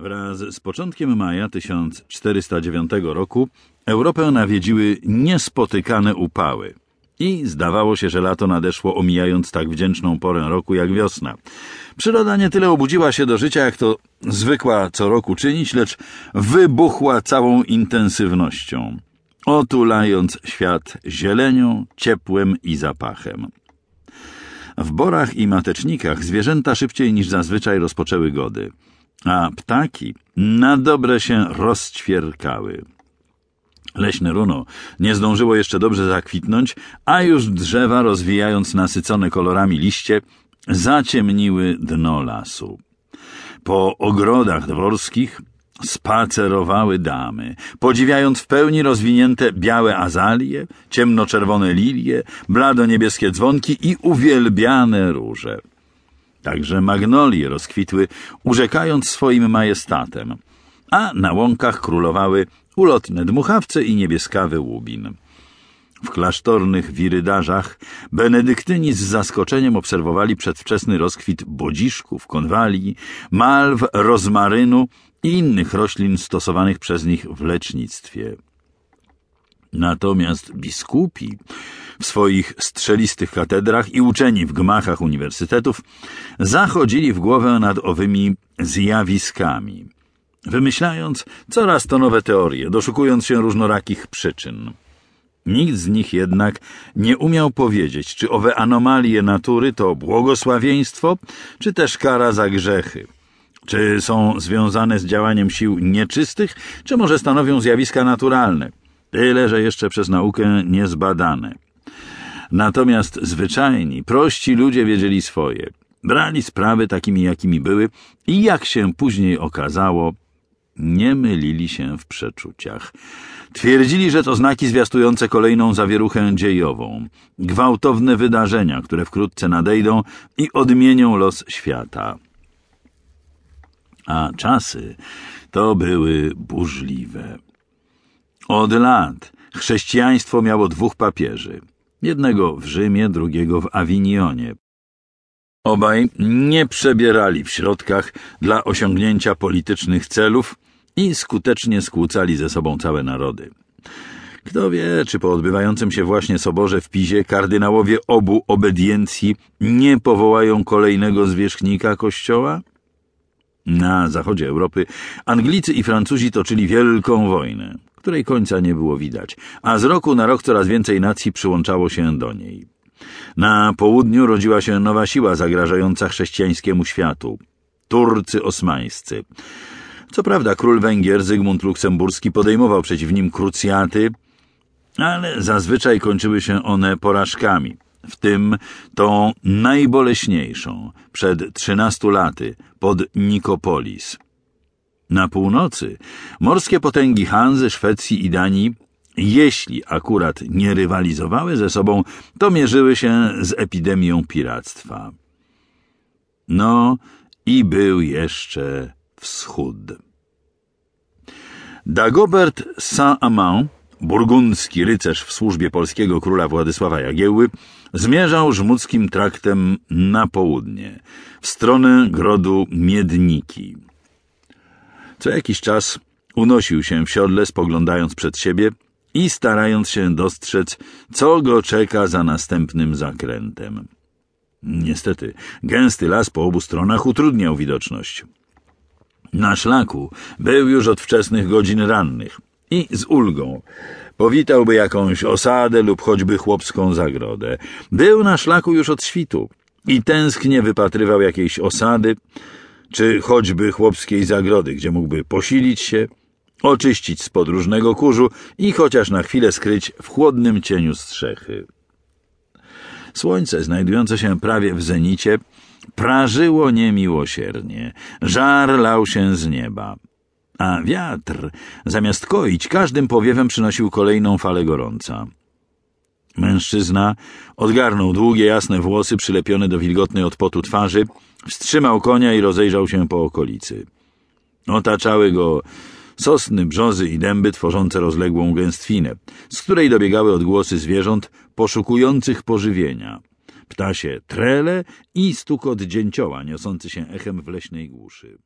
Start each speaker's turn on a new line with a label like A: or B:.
A: Wraz z początkiem maja 1409 roku Europę nawiedziły niespotykane upały. I zdawało się, że lato nadeszło omijając tak wdzięczną porę roku jak wiosna. Przyroda nie tyle obudziła się do życia, jak to zwykła co roku czynić, lecz wybuchła całą intensywnością, otulając świat zielenią, ciepłem i zapachem. W borach i matecznikach zwierzęta szybciej niż zazwyczaj rozpoczęły gody, a ptaki na dobre się rozćwierkały. Leśne runo nie zdążyło jeszcze dobrze zakwitnąć, a już drzewa, rozwijając nasycone kolorami liście, zaciemniły dno lasu. Po ogrodach dworskich spacerowały damy, podziwiając w pełni rozwinięte białe azalie, ciemnoczerwone lilie, blado-niebieskie dzwonki i uwielbiane róże. Także magnolie rozkwitły, urzekając swoim majestatem, a na łąkach królowały ulotne dmuchawce i niebieskawy łubin. W klasztornych wirydarzach benedyktyni z zaskoczeniem obserwowali przedwczesny rozkwit bodziszków, konwalii, malw, rozmarynu i innych roślin stosowanych przez nich w lecznictwie. Natomiast biskupi w swoich strzelistych katedrach i uczeni w gmachach uniwersytetów zachodzili w głowę nad owymi zjawiskami, wymyślając coraz to nowe teorie, doszukując się różnorakich przyczyn. Nikt z nich jednak nie umiał powiedzieć, czy owe anomalie natury to błogosławieństwo, czy też kara za grzechy. Czy są związane z działaniem sił nieczystych, czy może stanowią zjawiska naturalne? Tyle, że jeszcze przez naukę niezbadane. Natomiast zwyczajni, prości ludzie wiedzieli swoje. Brali sprawy takimi, jakimi były i jak się później okazało, nie mylili się w przeczuciach. Twierdzili, że to znaki zwiastujące kolejną zawieruchę dziejową, gwałtowne wydarzenia, które wkrótce nadejdą i odmienią los świata. A czasy to były burzliwe. Od lat chrześcijaństwo miało dwóch papieży. Jednego w Rzymie, drugiego w Awinionie. Obaj nie przebierali w środkach dla osiągnięcia politycznych celów i skutecznie skłócali ze sobą całe narody. Kto wie, czy po odbywającym się właśnie soborze w Pizie kardynałowie obu obediencji nie powołają kolejnego zwierzchnika kościoła? Na zachodzie Europy Anglicy i Francuzi toczyli wielką wojnę, której końca nie było widać, a z roku na rok coraz więcej nacji przyłączało się do niej. Na południu rodziła się nowa siła zagrażająca chrześcijańskiemu światu Turcy osmańscy. Co prawda król Węgier Zygmunt Luksemburski podejmował przeciw nim krucjaty, ale zazwyczaj kończyły się one porażkami, w tym tą najboleśniejszą przed trzynastu laty pod Nikopolis. Na północy morskie potęgi Hanzy, Szwecji i Danii, jeśli akurat nie rywalizowały ze sobą, to mierzyły się z epidemią piractwa. No i był jeszcze wschód. Dagobert Saint-Amand, burgundzki rycerz w służbie polskiego króla Władysława Jagiełły, zmierzał żmudzkim traktem na południe, w stronę grodu Miedniki. Co jakiś czas unosił się w siodle, spoglądając przed siebie i starając się dostrzec, co go czeka za następnym zakrętem. Niestety, gęsty las po obu stronach utrudniał widoczność. Na szlaku był już od wczesnych godzin rannych i z ulgą powitałby jakąś osadę lub choćby chłopską zagrodę. Był na szlaku już od świtu i tęsknie wypatrywał jakiejś osady, czy choćby chłopskiej zagrody, gdzie mógłby posilić się, oczyścić z podróżnego kurzu i chociaż na chwilę skryć w chłodnym cieniu strzechy. Słońce, znajdujące się prawie w zenicie, prażyło niemiłosiernie, żar lał się z nieba, a wiatr, zamiast koić, każdym powiewem przynosił kolejną falę gorąca. Mężczyzna odgarnął długie, jasne włosy przylepione do wilgotnej od potu twarzy, wstrzymał konia i rozejrzał się po okolicy. Otaczały go sosny, brzozy i dęby tworzące rozległą gęstwinę, z której dobiegały odgłosy zwierząt poszukujących pożywienia. Ptasie trele i stukot dzięcioła niosący się echem w leśnej głuszy.